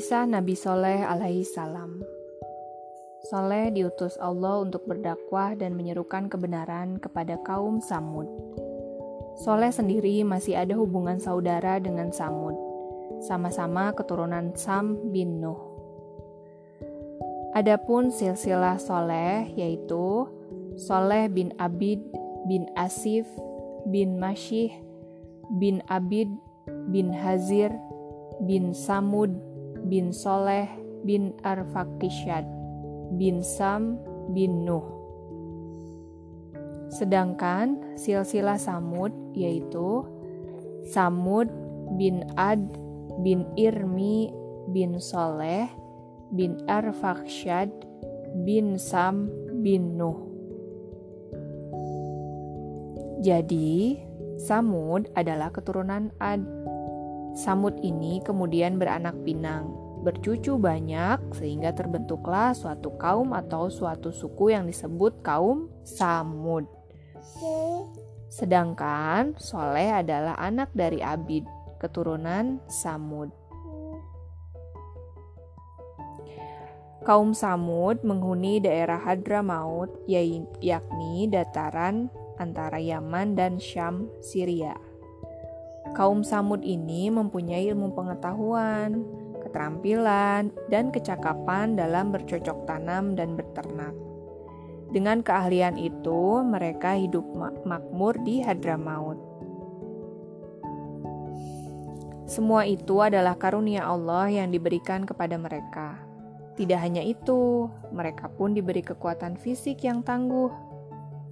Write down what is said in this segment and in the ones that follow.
Kisah Nabi Soleh alaihi salam Soleh diutus Allah untuk berdakwah dan menyerukan kebenaran kepada kaum Samud. Soleh sendiri masih ada hubungan saudara dengan Samud, sama-sama keturunan Sam bin Nuh. Adapun silsilah Soleh yaitu Soleh bin Abid bin Asif bin Masyih bin Abid bin Hazir bin Samud bin Soleh bin Arfakishad bin Sam bin Nuh. Sedangkan silsilah Samud yaitu Samud bin Ad bin Irmi bin Soleh bin Arfakshad bin Sam bin Nuh. Jadi, Samud adalah keturunan Ad. Samud ini kemudian beranak pinang, bercucu banyak sehingga terbentuklah suatu kaum atau suatu suku yang disebut kaum Samud. Sedangkan Soleh adalah anak dari Abid, keturunan Samud. Kaum Samud menghuni daerah Hadramaut, yakni dataran antara Yaman dan Syam, Syria. Kaum Samud ini mempunyai ilmu pengetahuan, keterampilan, dan kecakapan dalam bercocok tanam dan beternak. Dengan keahlian itu, mereka hidup makmur di Hadramaut. Semua itu adalah karunia Allah yang diberikan kepada mereka. Tidak hanya itu, mereka pun diberi kekuatan fisik yang tangguh.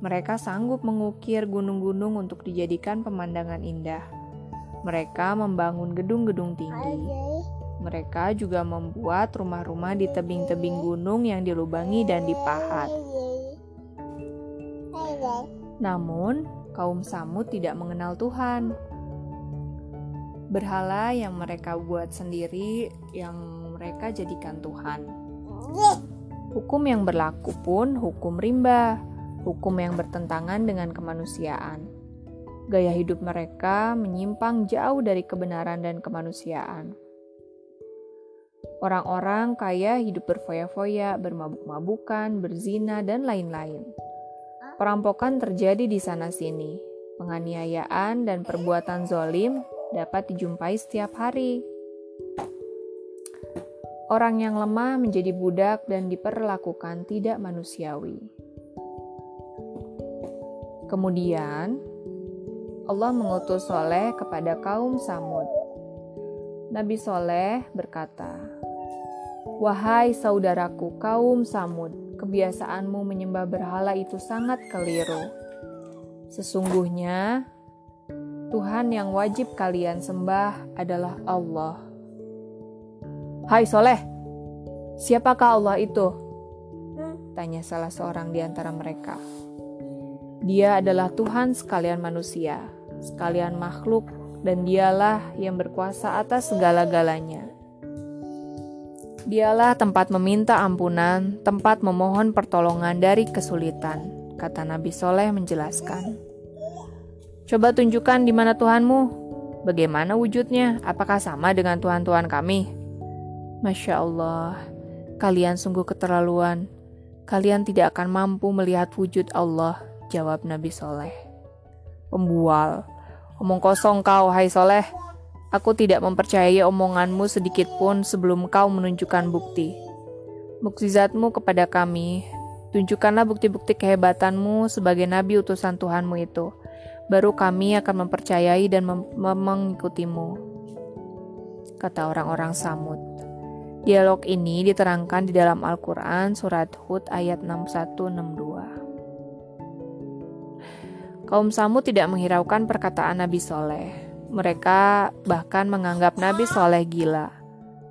Mereka sanggup mengukir gunung-gunung untuk dijadikan pemandangan indah. Mereka membangun gedung-gedung tinggi. Mereka juga membuat rumah-rumah di tebing-tebing gunung yang dilubangi dan dipahat. Namun, kaum Samud tidak mengenal Tuhan. Berhala yang mereka buat sendiri, yang mereka jadikan Tuhan. Hukum yang berlaku pun hukum rimba, hukum yang bertentangan dengan kemanusiaan. Gaya hidup mereka menyimpang jauh dari kebenaran dan kemanusiaan. Orang-orang kaya hidup berfoya-foya, bermabuk-mabukan, berzina, dan lain-lain. Perampokan terjadi di sana-sini. Penganiayaan dan perbuatan zolim dapat dijumpai setiap hari. Orang yang lemah menjadi budak dan diperlakukan tidak manusiawi. Kemudian, Allah mengutus Soleh kepada kaum Samud. Nabi Soleh berkata, Wahai saudaraku kaum Samud, kebiasaanmu menyembah berhala itu sangat keliru. Sesungguhnya, Tuhan yang wajib kalian sembah adalah Allah. Hai Soleh, siapakah Allah itu? Tanya salah seorang di antara mereka. Dia adalah Tuhan sekalian manusia, sekalian makhluk, dan dialah yang berkuasa atas segala-galanya. Dialah tempat meminta ampunan, tempat memohon pertolongan dari kesulitan, kata Nabi Soleh menjelaskan. Coba tunjukkan di mana Tuhanmu. Bagaimana wujudnya? Apakah sama dengan Tuhan-Tuhan kami? Masya Allah, kalian sungguh keterlaluan. Kalian tidak akan mampu melihat wujud Allah, jawab Nabi Soleh. Pembual, omong kosong kau, hai Soleh. Aku tidak mempercayai omonganmu sedikit pun sebelum kau menunjukkan bukti. Mukjizatmu kepada kami, tunjukkanlah bukti-bukti kehebatanmu sebagai nabi utusan Tuhanmu itu. Baru kami akan mempercayai dan mem mengikutimu. Kata orang-orang Samud. Dialog ini diterangkan di dalam Al-Quran surat Hud ayat 6162. Kaum Samud tidak menghiraukan perkataan Nabi Soleh mereka bahkan menganggap Nabi Soleh gila,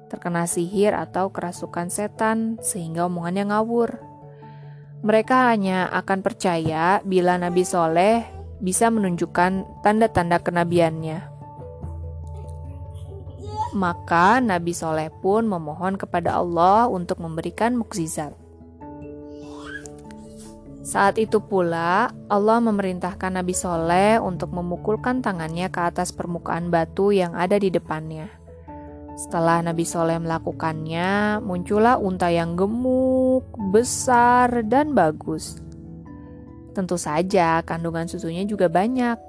terkena sihir atau kerasukan setan sehingga omongannya ngawur. Mereka hanya akan percaya bila Nabi Soleh bisa menunjukkan tanda-tanda kenabiannya. Maka Nabi Soleh pun memohon kepada Allah untuk memberikan mukjizat. Saat itu pula, Allah memerintahkan Nabi Soleh untuk memukulkan tangannya ke atas permukaan batu yang ada di depannya. Setelah Nabi Soleh melakukannya, muncullah unta yang gemuk, besar, dan bagus. Tentu saja, kandungan susunya juga banyak.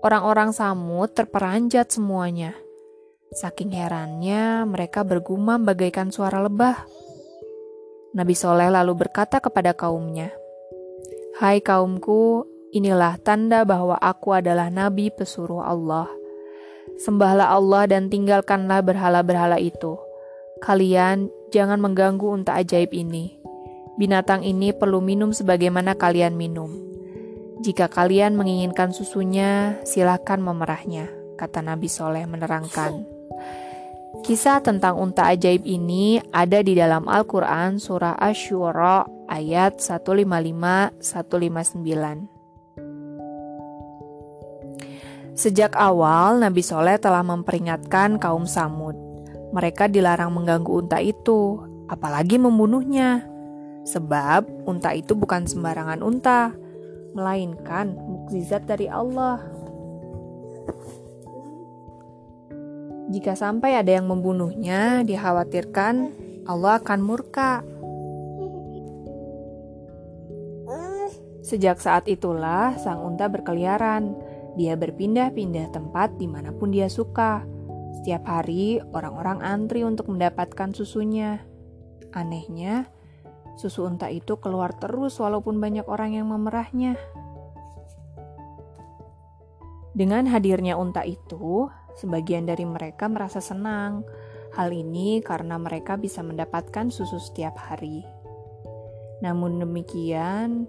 Orang-orang Samud terperanjat semuanya. Saking herannya, mereka bergumam bagaikan suara lebah. Nabi Soleh lalu berkata kepada kaumnya, "Hai kaumku, inilah tanda bahwa aku adalah nabi pesuruh Allah." Sembahlah Allah dan tinggalkanlah berhala-berhala itu. Kalian jangan mengganggu unta ajaib ini. Binatang ini perlu minum sebagaimana kalian minum. Jika kalian menginginkan susunya, silakan memerahnya, kata Nabi Soleh menerangkan. Kisah tentang unta ajaib ini ada di dalam Al-Quran surah Ash-Shura ayat 155-159. Sejak awal, Nabi Soleh telah memperingatkan kaum Samud. Mereka dilarang mengganggu unta itu, apalagi membunuhnya. Sebab unta itu bukan sembarangan unta, melainkan mukjizat dari Allah. Jika sampai ada yang membunuhnya, dikhawatirkan Allah akan murka. Sejak saat itulah sang unta berkeliaran dia berpindah-pindah tempat di mana pun dia suka. Setiap hari, orang-orang antri untuk mendapatkan susunya. Anehnya, susu unta itu keluar terus walaupun banyak orang yang memerahnya. Dengan hadirnya unta itu, sebagian dari mereka merasa senang. Hal ini karena mereka bisa mendapatkan susu setiap hari. Namun demikian,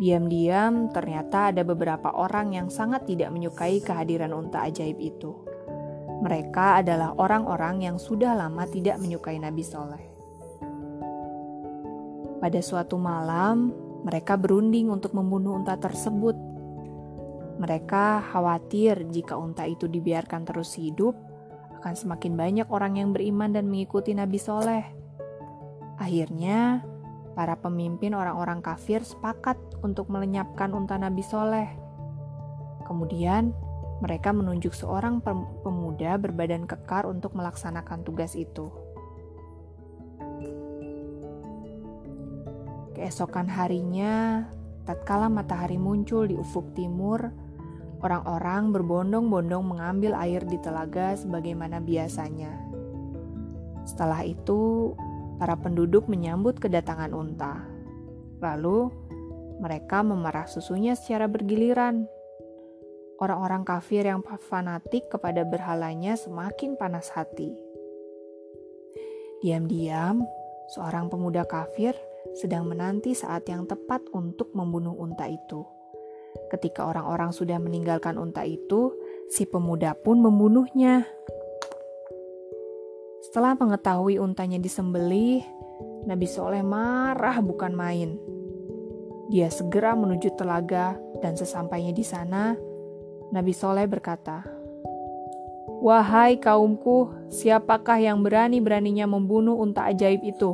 Diam-diam, ternyata ada beberapa orang yang sangat tidak menyukai kehadiran unta ajaib itu. Mereka adalah orang-orang yang sudah lama tidak menyukai Nabi Soleh. Pada suatu malam, mereka berunding untuk membunuh unta tersebut. Mereka khawatir jika unta itu dibiarkan terus hidup, akan semakin banyak orang yang beriman dan mengikuti Nabi Soleh. Akhirnya, Para pemimpin orang-orang kafir sepakat untuk melenyapkan unta Nabi Soleh. Kemudian, mereka menunjuk seorang pemuda berbadan kekar untuk melaksanakan tugas itu. Keesokan harinya, tatkala matahari muncul di ufuk timur, orang-orang berbondong-bondong mengambil air di telaga sebagaimana biasanya. Setelah itu, para penduduk menyambut kedatangan unta. Lalu, mereka memerah susunya secara bergiliran. Orang-orang kafir yang fanatik kepada berhalanya semakin panas hati. Diam-diam, seorang pemuda kafir sedang menanti saat yang tepat untuk membunuh unta itu. Ketika orang-orang sudah meninggalkan unta itu, si pemuda pun membunuhnya. Setelah mengetahui untanya disembelih, Nabi Soleh marah bukan main. Dia segera menuju telaga dan sesampainya di sana, Nabi Soleh berkata, Wahai kaumku, siapakah yang berani-beraninya membunuh unta ajaib itu?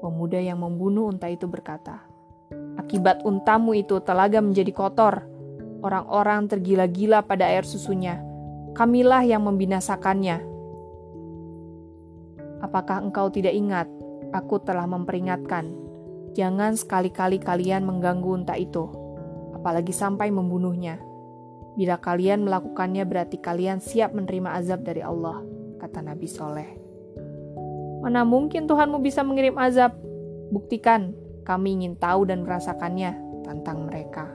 Pemuda yang membunuh unta itu berkata, Akibat untamu itu telaga menjadi kotor. Orang-orang tergila-gila pada air susunya. Kamilah yang membinasakannya. Apakah engkau tidak ingat? Aku telah memperingatkan. Jangan sekali-kali kalian mengganggu unta itu, apalagi sampai membunuhnya. Bila kalian melakukannya berarti kalian siap menerima azab dari Allah, kata Nabi Soleh. Mana mungkin Tuhanmu bisa mengirim azab? Buktikan, kami ingin tahu dan merasakannya, tantang mereka.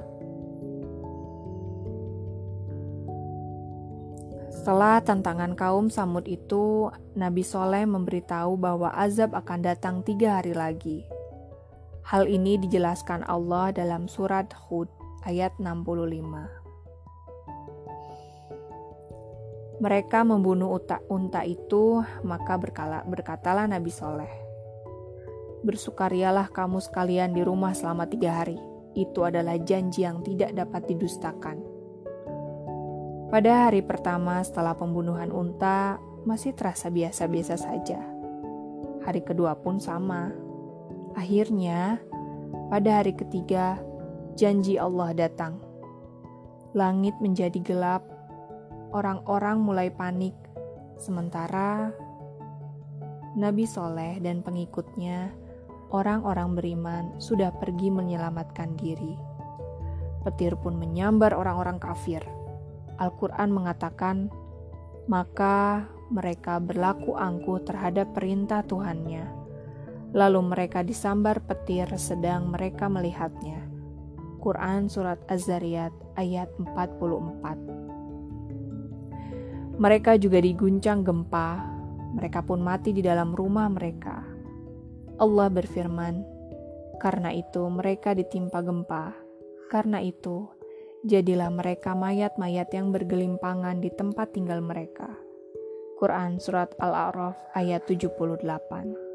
Setelah tantangan kaum Samud itu, Nabi Soleh memberitahu bahwa azab akan datang tiga hari lagi. Hal ini dijelaskan Allah dalam surat Hud ayat 65. Mereka membunuh unta, unta itu, maka berkala, berkatalah Nabi Soleh, Bersukarialah kamu sekalian di rumah selama tiga hari. Itu adalah janji yang tidak dapat didustakan. Pada hari pertama setelah pembunuhan unta, masih terasa biasa-biasa saja. Hari kedua pun sama. Akhirnya, pada hari ketiga, janji Allah datang. Langit menjadi gelap, orang-orang mulai panik, Sementara Nabi Soleh dan pengikutnya, orang-orang beriman, sudah pergi menyelamatkan diri. Petir pun menyambar orang-orang kafir. Al-Quran mengatakan, maka mereka berlaku angkuh terhadap perintah Tuhannya. Lalu mereka disambar petir sedang mereka melihatnya. Quran Surat Az-Zariyat ayat 44 Mereka juga diguncang gempa mereka pun mati di dalam rumah mereka. Allah berfirman, "Karena itu mereka ditimpa gempa, karena itu jadilah mereka mayat-mayat yang bergelimpangan di tempat tinggal mereka." Quran Surat Al-A'raf ayat 78